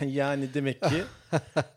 yani demek ki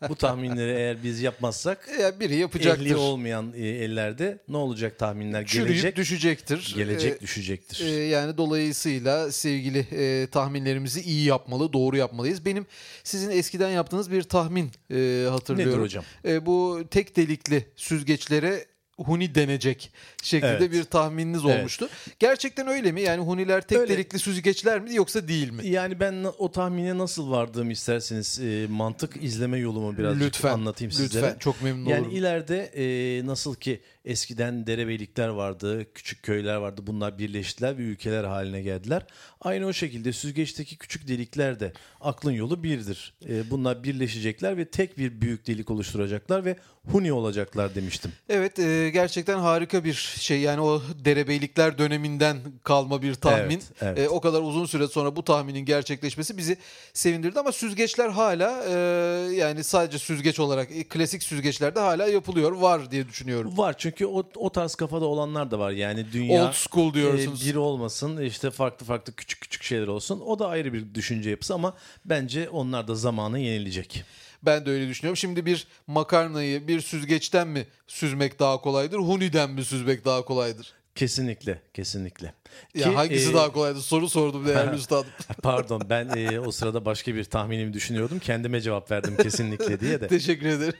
bu tahminleri eğer biz yapmazsak Ya biri yapacaktır. ehli olmayan e, ellerde ne olacak tahminler Çürüyüp gelecek düşecektir. gelecek Ee, düşecektir. e, yani dolayısıyla sevgili e, tahminlerimizi iyi yapmalı, doğru yapmalıyız. Benim sizin eskiden yaptığınız bir tahmin e, hatırlıyorum. Nedir hocam? E, bu tek delikli süzgeçlere huni denecek şeklinde Evet. bir tahmininiz Evet. olmuştu. Gerçekten öyle mi? Yani huniler tek Öyle. delikli süzgeçler mi yoksa değil mi? Yani ben o tahmine nasıl vardığımı isterseniz e, mantık izleme yolumu birazcık lütfen anlatayım lütfen sizlere. çok memnun Yani olurum. ileride e, nasıl ki eskiden derebeylikler vardı, küçük köyler vardı. Bunlar birleştiler ve ülkeler haline geldiler. Aynı o şekilde süzgeçteki küçük delikler de aklın yolu birdir. E, bunlar birleşecekler ve tek bir büyük delik oluşturacaklar ve huni olacaklar demiştim. Evet e, gerçekten harika bir şey yani o derebeylikler döneminden kalma bir tahmin. Evet, evet. E, o kadar uzun süre sonra bu tahminin gerçekleşmesi bizi sevindirdi ama süzgeçler hala e, yani sadece süzgeç olarak klasik süzgeçlerde hala yapılıyor var diye düşünüyorum. Var çünkü o, o tarz kafada olanlar da var. Yani dünya Old school diyorsunuz. e, bir olmasın işte farklı farklı küçük küçük şeyler olsun. O da ayrı bir düşünce yapısı ama bence onlar da zamanı yenilecek. Ben de öyle düşünüyorum. Şimdi bir makarnayı bir süzgeçten mi süzmek daha kolaydır? Huni'den mi süzmek daha kolaydır? Kesinlikle, kesinlikle. Ya Ki, hangisi e, daha kolaydır? Soru sordum değerli üstadım. Pardon ben e, o sırada başka bir tahminimi düşünüyordum. Kendime cevap verdim kesinlikle diye de. Teşekkür ederim.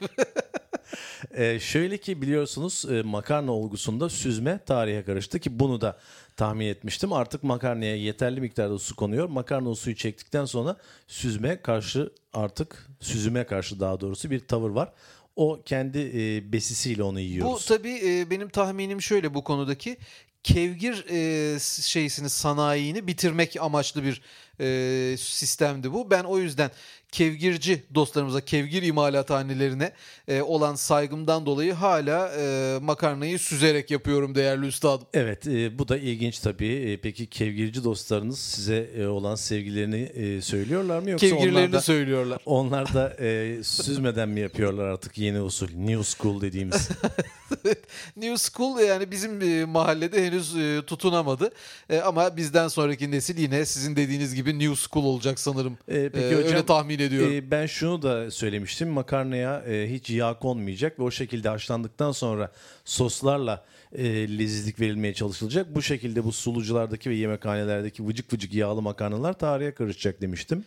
E, şöyle ki biliyorsunuz e, makarna olgusunda süzme tarihe karıştı ki bunu da tahmin etmiştim. Artık makarnaya yeterli miktarda su konuyor. Makarna o suyu çektikten sonra süzme karşı artık süzüme karşı daha doğrusu bir tavır var. O kendi e, besisiyle onu Bu yiyoruz. tabii e, benim tahminim şöyle bu konudaki kevgir e, şeysini sanayini bitirmek amaçlı bir e, sistemdi bu. Ben o yüzden kevgirci dostlarımıza, kevgir imalathanelerine e, olan saygımdan dolayı hala e, makarnayı süzerek yapıyorum değerli üstadım. Evet e, bu da ilginç tabii. E, peki kevgirci dostlarınız size e, olan sevgilerini e, söylüyorlar mı yoksa onlar Kevgirlerini da, söylüyorlar. onlar da e, süzmeden mi yapıyorlar artık yeni usul new school dediğimiz? New School yani bizim e, mahallede henüz e, tutunamadı. E, ama bizden sonraki nesil yine sizin dediğiniz gibi New School olacak sanırım. E, peki E, hocam, öyle tahmin ediyorum. e, ben şunu da söylemiştim. Makarnaya e, hiç yağ konmayacak ve o şekilde haşlandıktan sonra soslarla e, lezzetlik verilmeye çalışılacak. Bu şekilde bu suluculardaki ve yemekhanelerdeki vıcık vıcık yağlı makarnalar tarihe karışacak demiştim.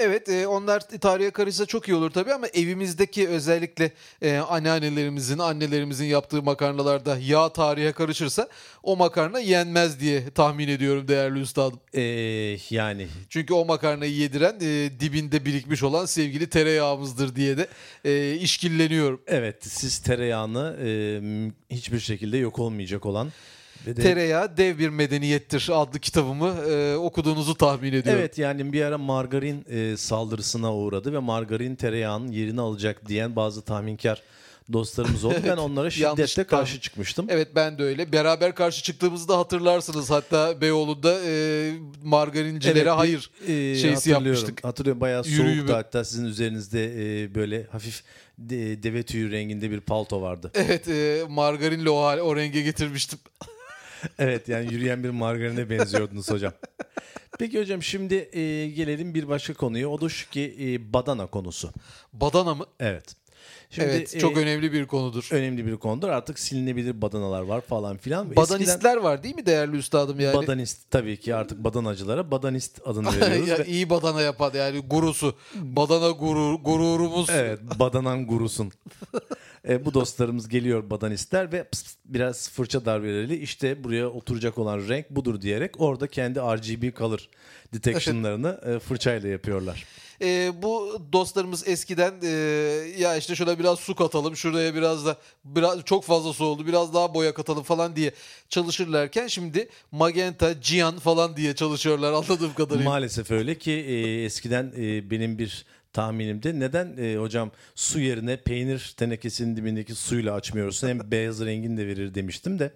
Evet e, onlar tarihe karışsa çok iyi olur tabii ama evimizdeki özellikle e, anneannelerimizin, annelerimizin yaptığı makarnalarda yağ tarihe karışırsa o makarna yenmez diye tahmin ediyorum değerli üstadım. E, yani Çünkü o makarnayı yediren e, dibinde birikmiş olan sevgili tereyağımızdır diye de e, işkilleniyorum. Evet siz tereyağını e, hiçbir şekilde yok olmayacak olan ve de Tereyağı Dev Bir Medeniyettir adlı kitabımı e, okuduğunuzu tahmin ediyorum. Evet yani bir ara margarin e, saldırısına uğradı ve margarin tereyağının yerini alacak diyen bazı tahminkar dostlarımız oldu. Ben onlara şiddetle karşı çıkmıştım. Evet ben de öyle. Beraber karşı çıktığımızı da hatırlarsınız. Hatta Beyoğlu'nda e, margarincilere Evet, hayır e, şeysi hatırlıyorum. yapmıştık. Hatırlıyorum bayağı Yürü soğuktu hatta sizin üzerinizde e, böyle hafif de- deve tüyü renginde bir palto vardı. Evet e, margarinle o, o renge getirmiştim. evet yani yürüyen bir margarine benziyordunuz hocam. Peki hocam şimdi e, gelelim bir başka konuya. O da şu ki e, badana konusu. Badana mı? Evet. Şimdi, evet çok e, önemli bir konudur. önemli bir konudur. Artık silinebilir badanalar var falan filan. Badanistler var değil mi değerli üstadım yani? Badanist tabii ki artık badanacılara badanist adını veriyoruz. ya, ve- iyi badana yapan yani gurusu. Badana gurur, gururumuz. evet badanan gurusun. E, bu dostlarımız geliyor badanistler ve pıs pıs biraz fırça darbeleriyle işte buraya oturacak olan renk budur diyerek orada kendi RGB color detection'larını e, fırçayla yapıyorlar. E, bu dostlarımız eskiden e, ya işte şuna biraz su katalım, şuraya biraz da biraz çok fazla su oldu, biraz daha boya katalım falan diye çalışırlarken şimdi magenta, cian falan diye çalışıyorlar anladığım kadarıyla. Maalesef öyle ki e, eskiden e, benim bir tahminimde neden e, hocam su yerine peynir tenekesinin dibindeki suyla açmıyorsun hem beyaz rengini de verir demiştim de.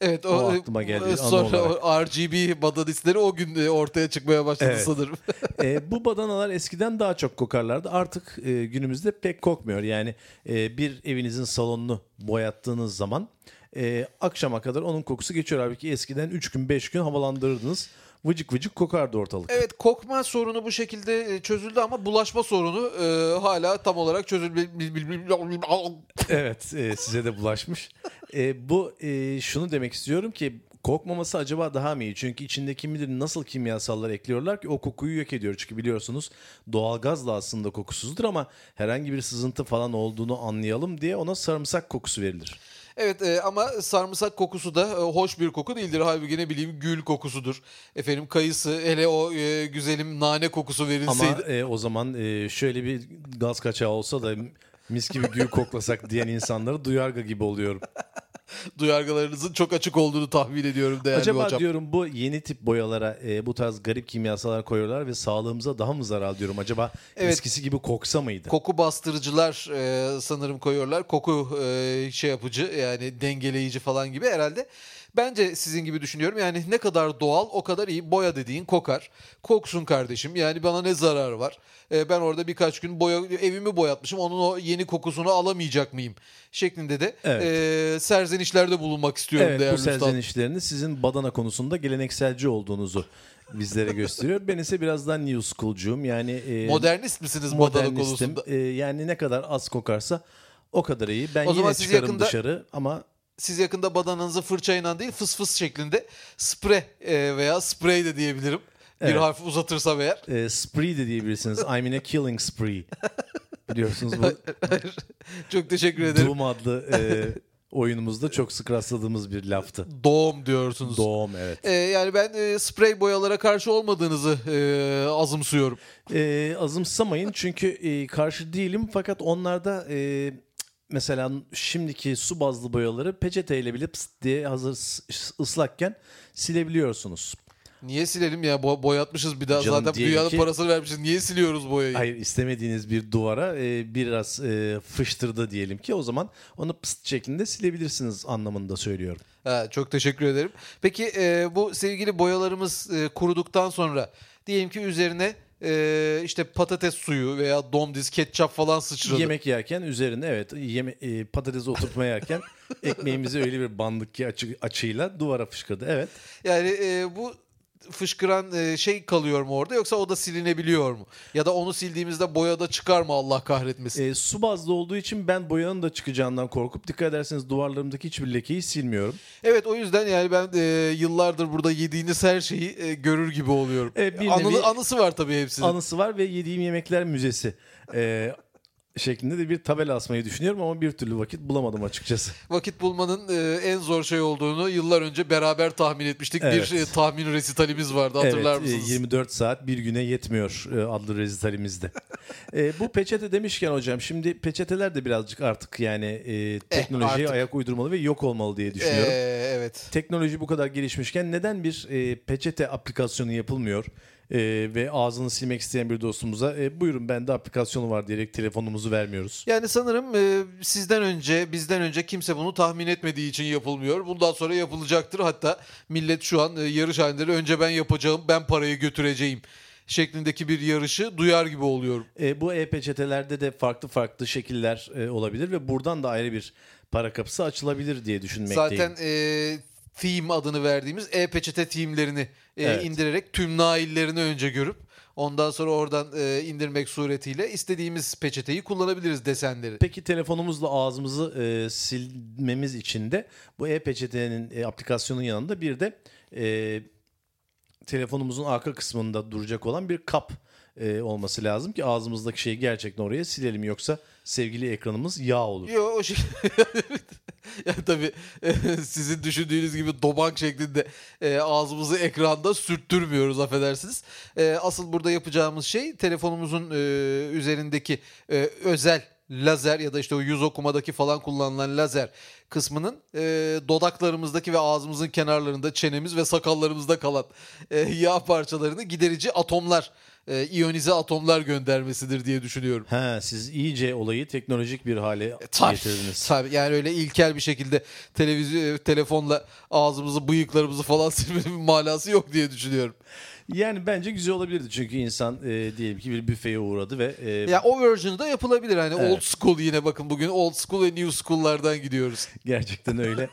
evet o aklıma geldi, e, Sonra o RGB badanistleri o gün e, ortaya çıkmaya başladı Evet. sanırım. E, bu badanalar eskiden daha çok kokarlardı. Artık e, günümüzde pek kokmuyor. Yani e, bir evinizin salonunu boyattığınız zaman e, akşama kadar onun kokusu geçiyor. Halbuki eskiden 3 gün 5 gün havalandırırdınız. Vıcık vıcık kokardı ortalık. Evet kokma sorunu bu şekilde e, çözüldü ama bulaşma sorunu e, hala tam olarak çözülmedi. Evet e, size de bulaşmış. E, bu e, şunu demek istiyorum ki kokmaması acaba daha mı iyi? Çünkü içinde kim bilir nasıl kimyasallar ekliyorlar ki o kokuyu yok ediyor. Çünkü biliyorsunuz doğalgaz da aslında kokusuzdur ama herhangi bir sızıntı falan olduğunu anlayalım diye ona sarımsak kokusu verilir. Evet e, ama sarımsak kokusu da e, hoş bir koku değildir. Halbuki ne bileyim gül kokusudur. Efendim kayısı hele o e, güzelim nane kokusu verilseydi. Ama e, o zaman e, şöyle bir gaz kaçağı olsa da mis gibi gül koklasak diyen insanları duyarga gibi oluyorum. Duyargalarınızın çok açık olduğunu tahmin ediyorum değerli Acaba hocam. diyorum bu yeni tip boyalara e, bu tarz garip kimyasallar koyuyorlar ve sağlığımıza daha mı zarar diyorum? Acaba Evet. eskisi gibi koksa mıydı? Koku bastırıcılar e, sanırım koyuyorlar. Koku e, şey yapıcı yani dengeleyici falan gibi herhalde. Bence sizin gibi düşünüyorum. Yani ne kadar doğal o kadar iyi. Boya dediğin kokar. Koksun kardeşim. Yani bana ne zararı var? E, ben orada birkaç gün boya evimi boyatmışım. Onun o yeni kokusunu alamayacak mıyım? Şeklinde de Evet. e, serzenişlerde bulunmak istiyorum evet değerli bu serzenişlerini sizin badana konusunda gelenekselci olduğunuzu bizlere gösteriyor. Ben ise biraz daha new school'cuyum. Yani e, Modernist misiniz badana modernistim. konusunda? E, yani ne kadar az kokarsa o kadar iyi. Ben O yine çıkarım yakında- dışarı ama siz yakında badananızı fırçayla değil fıs fıs şeklinde spre e, veya spray de diyebilirim. Bir Evet. harf uzatırsam eğer. e, spree de diyebilirsiniz. I'm in a killing spree. Biliyorsunuz bu Çok teşekkür ederim. Doom adlı e, oyunumuzda çok sık rastladığımız bir laftı. Doğum diyorsunuz. Doğum evet. E, yani ben e, sprey boyalara karşı olmadığınızı e, azımsıyorum. E, azımsamayın çünkü e, karşı değilim fakat onlarda e, mesela şimdiki su bazlı boyaları peçeteyle bile pıst diye hazır ıslakken silebiliyorsunuz. Niye silelim ya? Bo- boyatmışız bir daha. Canım Zaten dünyanın ki- parasını vermişiz. Niye siliyoruz boyayı? Hayır istemediğiniz bir duvara e, biraz e, fıştırdı diyelim ki o zaman onu pıst şeklinde silebilirsiniz anlamında söylüyorum. Ha, çok teşekkür ederim. Peki e, bu sevgili boyalarımız e, kuruduktan sonra diyelim ki üzerine e, işte patates suyu veya domdiz, ketçap falan sıçradı. Yemek yerken üzerine evet yeme, e, patatesi oturtma yerken ekmeğimizi öyle bir bandık ki açı, açıyla duvara fışkırdı. Evet. Yani e, bu fışkıran e, şey kalıyor mu orada yoksa o da silinebiliyor mu? Ya da onu sildiğimizde boyada çıkar mı Allah kahretmesin? E, su bazlı olduğu için ben boyanın da çıkacağından korkup dikkat ederseniz duvarlarımdaki hiçbir lekeyi silmiyorum. Evet o yüzden yani ben e, yıllardır burada yediğiniz her şeyi e, görür gibi oluyorum. E, bir Anılı- nevi- anısı var tabii hepsinin. Anısı var ve yediğim yemekler müzesi. E, şeklinde de bir tabela asmayı düşünüyorum ama bir türlü vakit bulamadım açıkçası. Vakit bulmanın e, en zor şey olduğunu yıllar önce beraber tahmin etmiştik. Evet. Bir e, tahmin resitalimiz vardı hatırlar evet, e, mısınız? 24 saat bir güne yetmiyor e, adlı rezitalimizde. E, bu peçete demişken hocam şimdi peçeteler de birazcık artık yani e, teknolojiye artık. ayak uydurmalı ve yok olmalı diye düşünüyorum. E, evet. Teknoloji bu kadar gelişmişken neden bir e, peçete aplikasyonu yapılmıyor? E, ve ağzını silmek isteyen bir dostumuza e, buyurun bende aplikasyonu var diyerek telefonumuzu vermiyoruz. Yani sanırım e, sizden önce, bizden önce kimse bunu tahmin etmediği için yapılmıyor. Bundan sonra yapılacaktır. Hatta millet şu an e, yarış halinde önce ben yapacağım, ben parayı götüreceğim şeklindeki bir yarışı duyar gibi oluyorum. E, bu e-peçetelerde de farklı farklı şekiller e, olabilir ve buradan da ayrı bir para kapısı açılabilir diye düşünmekteyim. Zaten e, theme adını verdiğimiz e-peçete theme'lerini e, Evet. indirerek tüm naillerini önce görüp ondan sonra oradan e, indirmek suretiyle istediğimiz peçeteyi kullanabiliriz desenleri. Peki telefonumuzla ağzımızı e, silmemiz için de bu e-peçetenin e, aplikasyonun yanında bir de e, telefonumuzun arka kısmında duracak olan bir kap e, olması lazım ki ağzımızdaki şeyi gerçekten oraya silelim yoksa sevgili ekranımız yağ olur. Yo o şey. yani tabii e, sizin düşündüğünüz gibi dobank şeklinde e, ağzımızı ekranda sürttürmüyoruz affedersiniz. E, asıl burada yapacağımız şey telefonumuzun e, üzerindeki e, özel lazer ya da işte o yüz okumadaki falan kullanılan lazer kısmının e, dodaklarımızdaki ve ağzımızın kenarlarında çenemiz ve sakallarımızda kalan e, yağ parçalarını giderici atomlar, e, iyonize atomlar göndermesidir diye düşünüyorum. Ha siz iyice olayı teknolojik bir hale E, Tabii, getirdiniz. tabii. Yani öyle ilkel bir şekilde televizyon telefonla ağzımızı, bıyıklarımızı falan silmenin bir manası yok diye düşünüyorum. Yani bence güzel olabilirdi çünkü insan e, diyelim ki bir büfeye uğradı ve e, Ya o version'ı da yapılabilir. Hani Evet. old school yine bakın bugün old school ve new school'lardan gidiyoruz. Gerçekten öyle.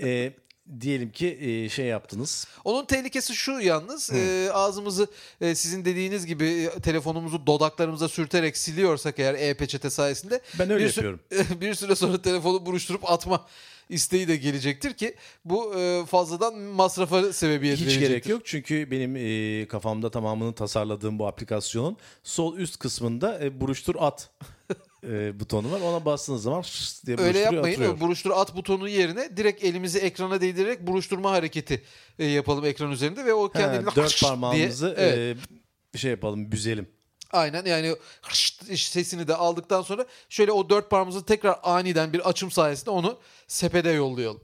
Ee, diyelim ki e, şey yaptınız. Onun tehlikesi şu yalnız e, ağzımızı e, sizin dediğiniz gibi e, telefonumuzu dodaklarımıza sürterek siliyorsak eğer e-peçete sayesinde Ben öyle bir, sü- yapıyorum. bir süre sonra telefonu buruşturup atma isteği de gelecektir ki bu e, fazladan masrafa sebebiyet Hiç verecektir. gerek yok çünkü benim e, kafamda tamamını tasarladığım bu aplikasyonun sol üst kısmında e, buruştur at e, butonu var. Ona bastığınız zaman şşş diye Öyle yapmayın. atıyor. O buruştur at butonu yerine direkt elimizi ekrana değdirerek buruşturma hareketi e, yapalım ekran üzerinde ve o kendiliğinden dört hış diye- parmağımızı Evet. e, şey yapalım büzelim. Aynen yani sesini de aldıktan sonra şöyle o dört parmağımızı tekrar aniden bir açım sayesinde onu sepede yollayalım.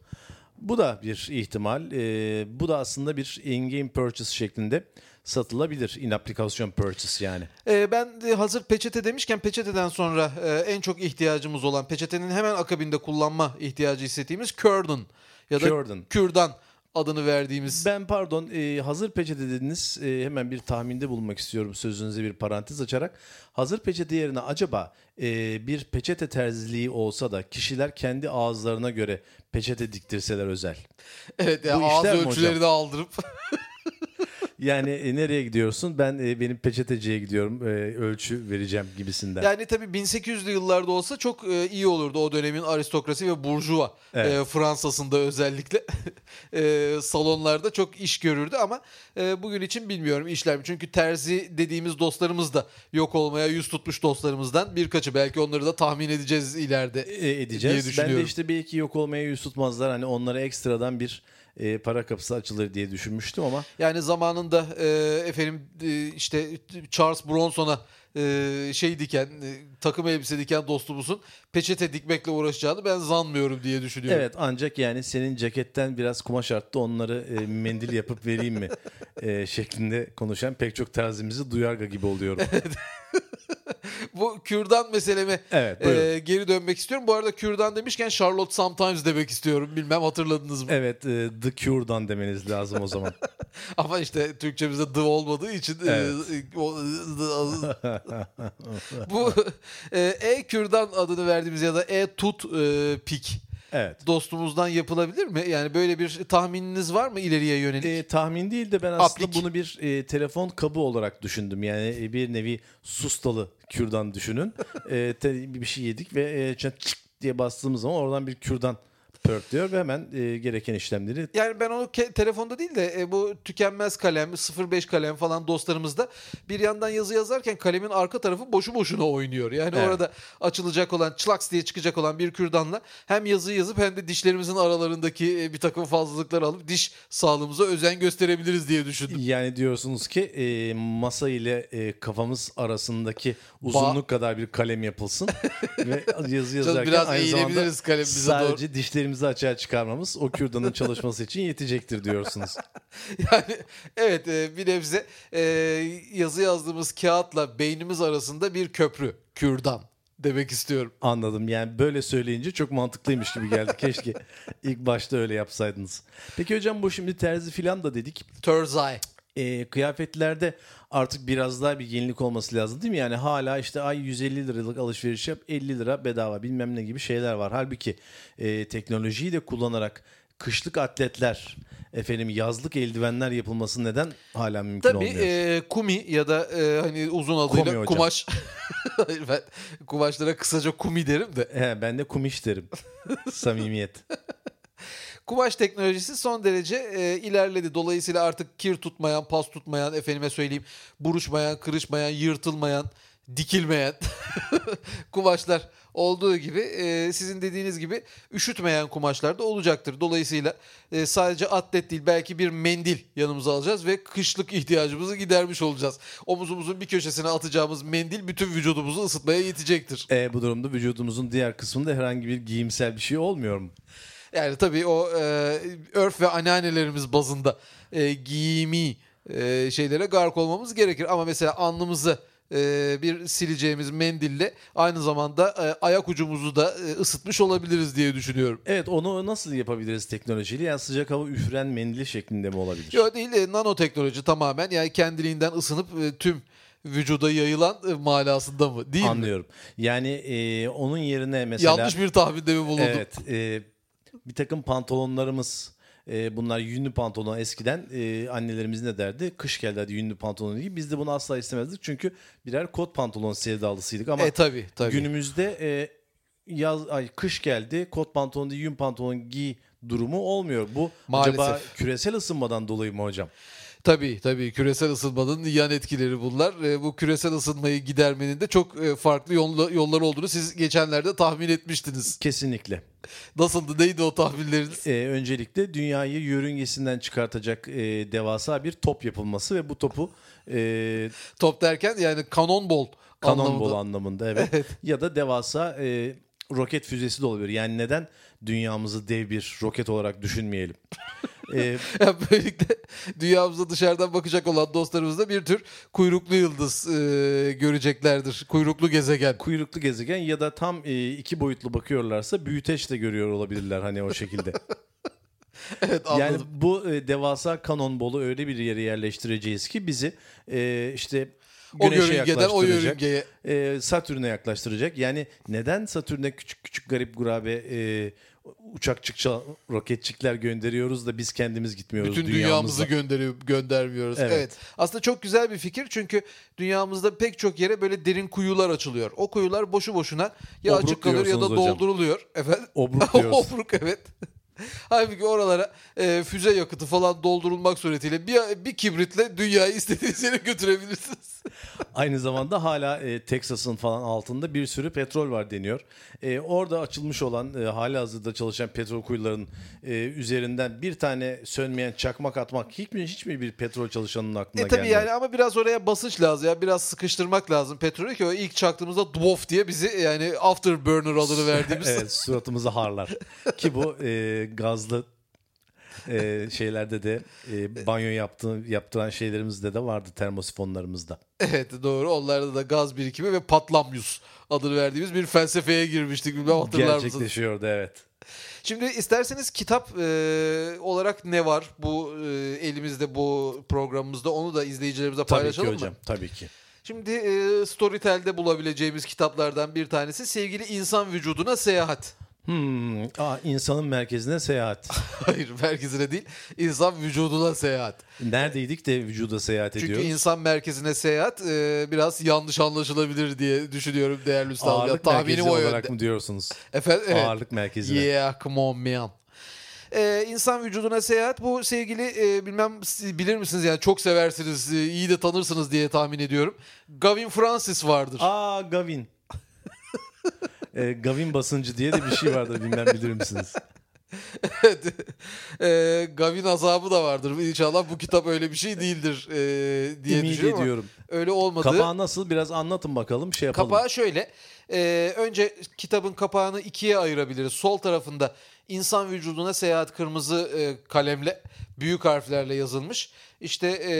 Bu da bir ihtimal. E, bu da aslında bir in-game purchase şeklinde satılabilir. In aplikasyon purchase yani. Ee, ben de hazır peçete demişken peçeteden sonra e, en çok ihtiyacımız olan peçetenin hemen akabinde kullanma ihtiyacı hissettiğimiz Curdan ya da Curdan. Kürdan adını verdiğimiz Ben pardon e, hazır peçete dediniz e, hemen bir tahminde bulunmak istiyorum sözünüze bir parantez açarak. Hazır peçete yerine acaba e, bir peçete terziliği olsa da kişiler kendi ağızlarına göre peçete diktirseler özel. evet yani ağız ölçüleri de aldırıp Yani e, nereye gidiyorsun? Ben e, benim peçeteciye gidiyorum e, ölçü vereceğim gibisinden. Yani tabii 1800'lü yıllarda olsa çok e, iyi olurdu o dönemin aristokrasi ve burjuva Evet. e, Fransa'sında özellikle e, salonlarda çok iş görürdü ama e, bugün için bilmiyorum işler mi? Çünkü terzi dediğimiz dostlarımız da yok olmaya yüz tutmuş dostlarımızdan birkaçı belki onları da tahmin edeceğiz ileride. E, diye edeceğiz. Ben de işte belki yok olmaya yüz tutmazlar. Hani onlara ekstradan bir e, para kapısı açılır diye düşünmüştüm ama Yani zamanında e, efendim e, işte Charles Bronson'a e, şey diken e, takım elbise diken dostumuzun peçete dikmekle uğraşacağını ben zanmıyorum diye düşünüyorum. Evet ancak yani senin ceketten biraz kumaş arttı onları e, mendil yapıp vereyim mi e, şeklinde konuşan pek çok terzimizi duyarga gibi oluyorum. Bu kürdan meseleme Evet, e, geri dönmek istiyorum. Bu arada kürdan demişken Charlotte Sometimes demek istiyorum. Bilmem hatırladınız mı? evet e, The Cure'dan demeniz lazım o zaman. Ama işte Türkçemizde the olmadığı için e, Evet. o- bu e, e-kürdan adını verdiğimiz ya da e-tut e, pik Evet. dostumuzdan yapılabilir mi? Yani böyle bir tahmininiz var mı ileriye yönelik? E, tahmin değil de ben aslında Aplik. bunu bir e, telefon kabı olarak düşündüm. Yani e, bir nevi sustalı kürdan düşünün. e, te- bir şey yedik ve e, çık diye bastığımız zaman oradan bir kürdan pörtlüyor ve hemen e, gereken işlemleri Yani ben onu ke- telefonda değil de e, bu tükenmez kalem, 05 kalem falan dostlarımızda bir yandan yazı yazarken kalemin arka tarafı boşu boşuna oynuyor. Yani Evet. orada açılacak olan, çlaks diye çıkacak olan bir kürdanla hem yazıyı yazıp hem de dişlerimizin aralarındaki e, bir takım fazlalıkları alıp diş sağlığımıza özen gösterebiliriz diye düşündüm. Yani diyorsunuz ki e, masa ile e, kafamız arasındaki uzunluk kadar bir kalem yapılsın ve yazı yazarken biraz aynı zamanda kalemimize doğru. sadece dişlerimizi açığa çıkarmamız o kürdanın çalışması için yetecektir diyorsunuz. Yani evet e, bir nebze e, yazı yazdığımız kağıtla beynimiz arasında bir köprü, kürdan demek istiyorum. Anladım. Yani böyle söyleyince çok mantıklıymış gibi geldi. Keşke ilk başta öyle yapsaydınız. Peki hocam bu şimdi terzi filan da dedik. Thursday. E, kıyafetlerde artık biraz daha bir yenilik olması lazım değil mi? Yani hala işte ay 150 liralık alışveriş yap 50 lira bedava bilmem ne gibi şeyler var. Halbuki e, teknolojiyi de kullanarak kışlık atletler, efendim yazlık eldivenler yapılması neden hala mümkün Tabii olmuyor? e, kumi ya da e, hani uzun adıyla kumaş. Ben kumaşlara kısaca kumi derim de. He, ben de kumiş derim. Samimiyet. Kumaş teknolojisi son derece e, ilerledi. Dolayısıyla artık kir tutmayan, pas tutmayan, efendime söyleyeyim buruşmayan, kırışmayan, yırtılmayan, dikilmeyen kumaşlar olduğu gibi e, sizin dediğiniz gibi üşütmeyen kumaşlar da olacaktır. Dolayısıyla e, sadece atlet değil belki bir mendil yanımıza alacağız ve kışlık ihtiyacımızı gidermiş olacağız. Omuzumuzun bir köşesine atacağımız mendil bütün vücudumuzu ısıtmaya yetecektir. E, bu durumda vücudumuzun diğer kısmında herhangi bir giyimsel bir şey olmuyor mu? Yani tabii o e, örf ve anneannelerimiz bazında e, giyimi e, şeylere gark olmamız gerekir. Ama mesela alnımızı e, bir sileceğimiz mendille aynı zamanda e, ayak ucumuzu da e, ısıtmış olabiliriz diye düşünüyorum. Evet onu nasıl yapabiliriz teknolojiyle? Yani sıcak hava üfüren mendil şeklinde mi olabilir? Yok değil e, nanoteknoloji tamamen yani kendiliğinden ısınıp e, tüm vücuda yayılan e, manasında mı? Değil mi? Anlıyorum. Yani e, onun yerine mesela... Yanlış bir tahminde mi bulundum? Evet. e, bir takım pantolonlarımız E, bunlar yünlü pantolon eskiden e, annelerimiz ne derdi? Kış geldi hadi yünlü pantolon diye. Biz de bunu asla istemezdik. Çünkü birer kot pantolon sevdalısıydık ama E tabi tabi. günümüzde e, yaz ay kış geldi kot pantolon değil yün pantolon giy durumu olmuyor. Bu Maalesef. acaba küresel ısınmadan dolayı mı hocam? Tabii tabii küresel ısınmanın yan etkileri bunlar. E, bu küresel ısınmayı gidermenin de çok e, farklı yolla, yollar olduğunu siz geçenlerde tahmin etmiştiniz. Kesinlikle. Nasıldı neydi o tahminleriniz? E, öncelikle dünyayı yörüngesinden çıkartacak e, devasa bir top yapılması ve bu topu e, Top derken yani kanon bol Kanonbol anlamında. anlamında evet. ya da devasa e, roket füzesi de olabilir. Yani neden dünyamızı dev bir roket olarak düşünmeyelim? e, Yani böylelikle dünyamıza dışarıdan bakacak olan dostlarımız da bir tür kuyruklu yıldız e, göreceklerdir. Kuyruklu gezegen. kuyruklu gezegen ya da tam e, iki boyutlu bakıyorlarsa büyüteç de görüyor olabilirler hani o şekilde. Evet anladım. yani bu e, devasa kanonbolu öyle bir yere yerleştireceğiz ki bizi e, işte o güneşe yörüngeden o yörüngeye. e, Satürn'e yaklaştıracak. Yani neden Satürn'e küçük küçük garip gurabe e, uçakçıkça roketçikler gönderiyoruz da biz kendimiz gitmiyoruz Bütün dünyamızı gönderiyor, göndermiyoruz. Evet. Evet. Aslında çok güzel bir fikir çünkü dünyamızda pek çok yere böyle derin kuyular açılıyor. O kuyular boşu boşuna ya Obruk açık kalıyor ya da hocam. dolduruluyor. Efendim? Obruk diyoruz. Obruk evet. Halbuki oralara e, füze yakıtı falan doldurulmak suretiyle bir, bir kibritle dünyayı istediğiniz yere götürebilirsiniz. Aynı zamanda hala e, Texas'ın falan altında bir sürü petrol var deniyor. E, orada açılmış olan e, hali hazırda çalışan petrol kuyularının e, üzerinden bir tane sönmeyen çakmak atmak hiç mi, hiç mi bir petrol çalışanının aklına E tabii gelmiyor? yani ama biraz oraya basınç lazım ya. Biraz sıkıştırmak lazım petrolü ki o ilk çaktığımızda dwof diye bizi yani afterburner adını verdiğimiz evet suratımızı harlar. Ki bu e, gazlı e, şeylerde de e, banyo yaptığı, yaptıran şeylerimizde de vardı termosifonlarımızda. Evet doğru. Onlarda da gaz birikimi ve patlamyus adını verdiğimiz bir felsefeye girmiştik. Bilmem hatırlar mısınız? Gerçekleşiyordu evet. Şimdi isterseniz kitap e, olarak ne var bu e, elimizde bu programımızda onu da izleyicilerimize Tabii ki paylaşalım hocam mı? tabii ki. Şimdi e, Storytel'de bulabileceğimiz kitaplardan bir tanesi sevgili insan vücuduna seyahat. Hmm, aa, insanın merkezine seyahat. Hayır merkezine değil insan vücuduna seyahat. Neredeydik de vücuda seyahat Çünkü ediyoruz. insan merkezine seyahat e, biraz yanlış anlaşılabilir diye düşünüyorum değerli üstadım. Ya, Ağırlık tahminim merkezi o olarak yönde. mı diyorsunuz? Efendim, evet. Ağırlık merkezine. Yeah, come on man. Ee, insan vücuduna seyahat bu sevgili e, bilmem bilir misiniz yani çok seversiniz e, iyi de tanırsınız diye tahmin ediyorum. Gavin Francis vardır. Aa Gavin. e, Gavin basıncı diye de bir şey vardır bilmem bilir misiniz? Evet. Ee, Gavin azabı da vardır. İnşallah bu kitap öyle bir şey değildir e, diye Ümit düşünüyorum. ama ediyorum. Öyle olmadı. Kapağı nasıl biraz anlatın bakalım şey yapalım. Kapağı şöyle. e, önce kitabın kapağını ikiye ayırabiliriz. Sol tarafında insan vücuduna seyahat kırmızı e, kalemle büyük harflerle yazılmış. İşte e,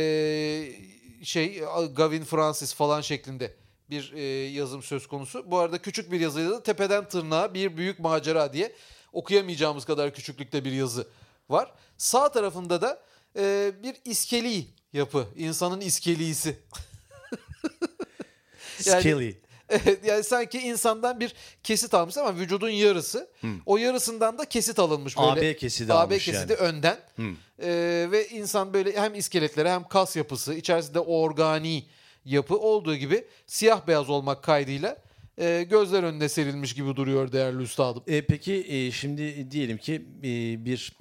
şey Gavin Francis falan şeklinde bir e, yazım söz konusu. Bu arada küçük bir yazıyla da tepeden tırnağa bir büyük macera diye okuyamayacağımız kadar küçüklükte bir yazı var. Sağ tarafında da e, bir iskeli yapı. insanın iskelisi. yani- Skelly. Evet yani sanki insandan bir kesit almış ama vücudun yarısı. O yarısından da kesit alınmış böyle. AB kesidi AB almış kesidi yani. önden. Ee, ve insan böyle hem iskeletleri hem kas yapısı içerisinde organi yapı olduğu gibi siyah beyaz olmak kaydıyla e, gözler önüne serilmiş gibi duruyor değerli üstadım. E, peki e, şimdi diyelim ki e, bir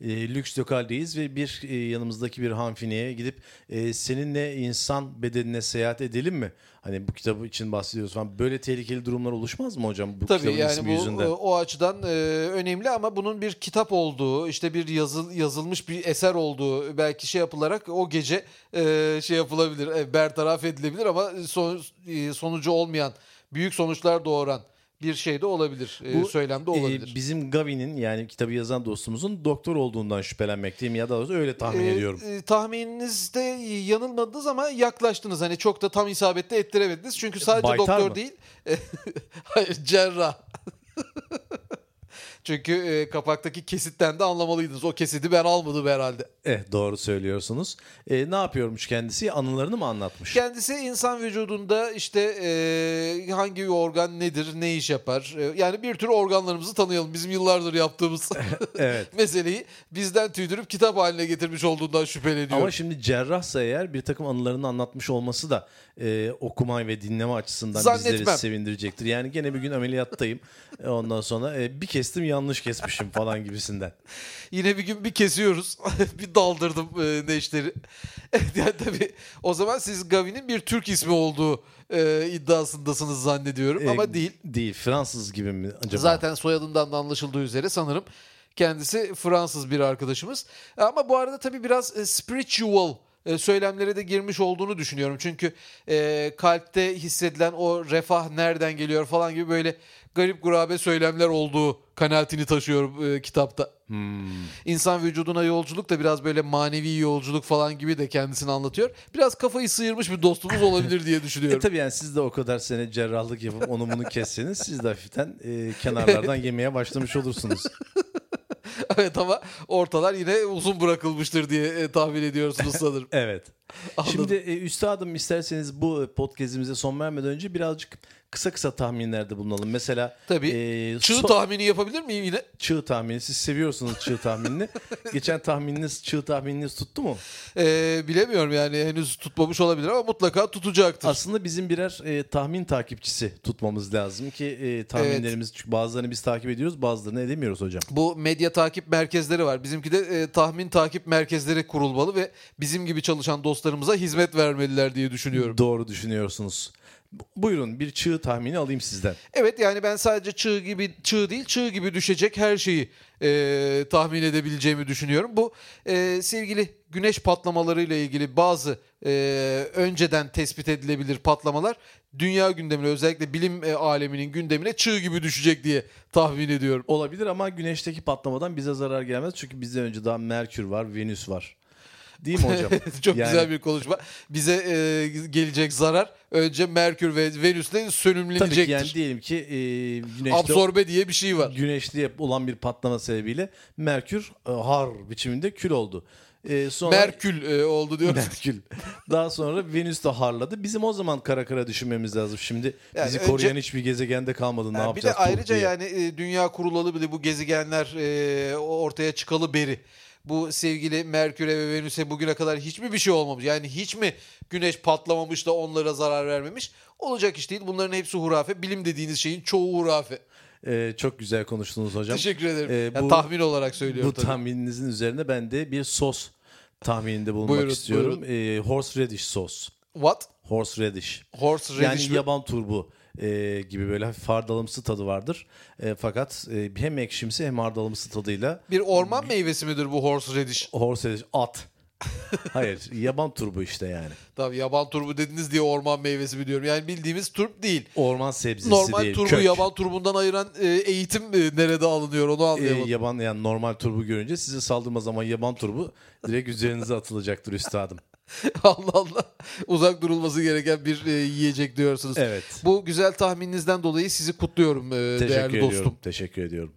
e, lüks lokaldeyiz ve bir e, yanımızdaki bir hanfineye gidip e, seninle insan bedenine seyahat edelim mi? Hani bu kitabı için bahsediyoruz falan. Böyle tehlikeli durumlar oluşmaz mı hocam bu Tabii kitabın yani ismi bu yüzünden? o, o açıdan e, önemli ama bunun bir kitap olduğu, işte bir yazıl yazılmış bir eser olduğu belki şey yapılarak o gece e, şey yapılabilir, e, bertaraf edilebilir ama son, e, sonucu olmayan, büyük sonuçlar doğuran bir şey de olabilir, e, Bu, söylem de e, olabilir. bizim Gavin'in yani kitabı yazan dostumuzun doktor olduğundan şüphelenmekteyim ya da öyle tahmin E, ediyorum. e, tahmininizde yanılmadınız ama yaklaştınız. Hani çok da tam isabette ettiremediniz. Çünkü sadece Baytar doktor mı? değil. Hayır cerrah. Çünkü e, kapaktaki kesitten de anlamalıydınız. O kesidi ben almadım herhalde. Eh doğru söylüyorsunuz. E, ne yapıyormuş kendisi? Anılarını mı anlatmış? Kendisi insan vücudunda işte e, hangi organ nedir, ne iş yapar. E, yani bir tür organlarımızı tanıyalım. Bizim yıllardır yaptığımız evet. meseleyi bizden tüydürüp kitap haline getirmiş olduğundan şüpheleniyorum. Ama şimdi cerrahsa eğer bir takım anılarını anlatmış olması da e, okuma ve dinleme açısından Zannetmem. bizleri sevindirecektir. Yani gene bir gün ameliyattayım. Ondan sonra e, bir kestim yanlış kesmişim falan gibisinden. Yine bir gün bir kesiyoruz. bir daldırdım e, neşteri. yani tabii o zaman siz Gavi'nin bir Türk ismi olduğu e, iddiasındasınız zannediyorum E, ama değil. Değil. Fransız gibi mi acaba? Zaten soyadından da anlaşıldığı üzere sanırım kendisi Fransız bir arkadaşımız. Ama bu arada tabii biraz e, spiritual söylemlere de girmiş olduğunu düşünüyorum. Çünkü e, kalpte hissedilen o refah nereden geliyor falan gibi böyle garip gurabe söylemler olduğu kanaatini taşıyorum e, kitapta. Hmm. İnsan vücuduna yolculuk da biraz böyle manevi yolculuk falan gibi de kendisini anlatıyor. Biraz kafayı sıyırmış bir dostumuz olabilir diye E düşünüyorum. tabii yani siz de o kadar sene cerrahlık yapıp onu bunu kesseniz siz de hafiften e, kenarlardan yemeye başlamış olursunuz. evet ama ortalar yine uzun bırakılmıştır diye e, tahmin ediyorsunuz sanırım. Evet. Anladım. Şimdi e, üstadım isterseniz bu podcast'imize son vermeden önce birazcık kısa kısa tahminlerde bulunalım. Mesela Tabii. e, Çığ so- tahmini yapabilir miyim yine? çığ tahmini. Siz seviyorsunuz çığ tahminini. Geçen tahmininiz çığ tahmininiz tuttu mu? Ee, bilemiyorum yani henüz tutmamış olabilir ama mutlaka tutacaktır. Aslında bizim birer e, tahmin takipçisi tutmamız lazım ki e, tahminlerimiz çünkü bazılarını biz takip ediyoruz bazılarını edemiyoruz hocam. Bu medya takip merkezleri var. Bizimki de e, tahmin takip merkezleri kurulmalı ve bizim gibi çalışan dostlarımıza hizmet vermeliler diye düşünüyorum. Doğru düşünüyorsunuz. Bu- Buyurun bir çığ tahmini alayım sizden. Evet yani ben sadece çığ gibi çığ değil çığ gibi düşecek her şeyi e, tahmin edebileceğimi düşünüyorum. Bu e, sevgili güneş patlamaları ile ilgili bazı e, önceden tespit edilebilir patlamalar dünya gündemine özellikle bilim e, aleminin gündemine çığ gibi düşecek diye tahmin ediyorum. Olabilir ama güneşteki patlamadan bize zarar gelmez. Çünkü bizden önce daha Merkür var, Venüs var. Değil mi hocam? Çok Yani- güzel bir konuşma. Bize e, gelecek zarar önce Merkür ve Venüs'le Tabii sönümlenecektir. ki yani diyelim ki e, güneşte Absorbe diye bir şey var. güneşli olan bir patlama sebebiyle Merkür e, har biçiminde kül oldu. E, sonra Merkül e, oldu diyoruz. Merkül. Daha sonra Venüs de harladı. Bizim o zaman kara kara düşünmemiz lazım. Şimdi Yani bizi önce- koruyan hiçbir gezegende kalmadı. Ne Yani bir de yapacağız? Ayrıca diye. yani e, dünya kurulalı bile bu gezegenler e, ortaya çıkalı beri bu sevgili Merkür'e ve Venüs'e bugüne kadar hiç mi bir şey olmamış? Yani hiç mi güneş patlamamış da onlara zarar vermemiş? Olacak iş değil. Bunların hepsi hurafe. Bilim dediğiniz şeyin çoğu hurafe. E, çok güzel konuştunuz hocam. Teşekkür ederim. e, Yani bu- tahmin olarak söylüyorum Bu tabii. tahmininizin üzerine ben de bir sos tahmininde bulunmak Buyurun, istiyorum. E, horseradish sos. What? Horseradish. Horse radish Yani mi? yaban turbu e, gibi böyle hafif hardalımsı tadı vardır. E, fakat e, hem ekşimsi hem hardalımsı tadıyla bir orman meyvesi midir bu horse radish? horseradish at. Hayır yaban turbu işte yani. Tabii yaban turbu dediniz diye orman meyvesi mi diyorum. Yani bildiğimiz turp değil. Orman sebzesi Normal değil. turbu kök. yaban turbundan ayıran e, eğitim e, nerede alınıyor onu E, anlayamadım. yaban yani normal turbu görünce size saldırma zaman yaban turbu direkt üzerinize atılacaktır üstadım. Allah Allah. Uzak durulması gereken bir e, yiyecek diyorsunuz. Evet. Bu güzel tahmininizden dolayı sizi kutluyorum e, Teşekkür değerli ediyorum. dostum. Teşekkür ediyorum.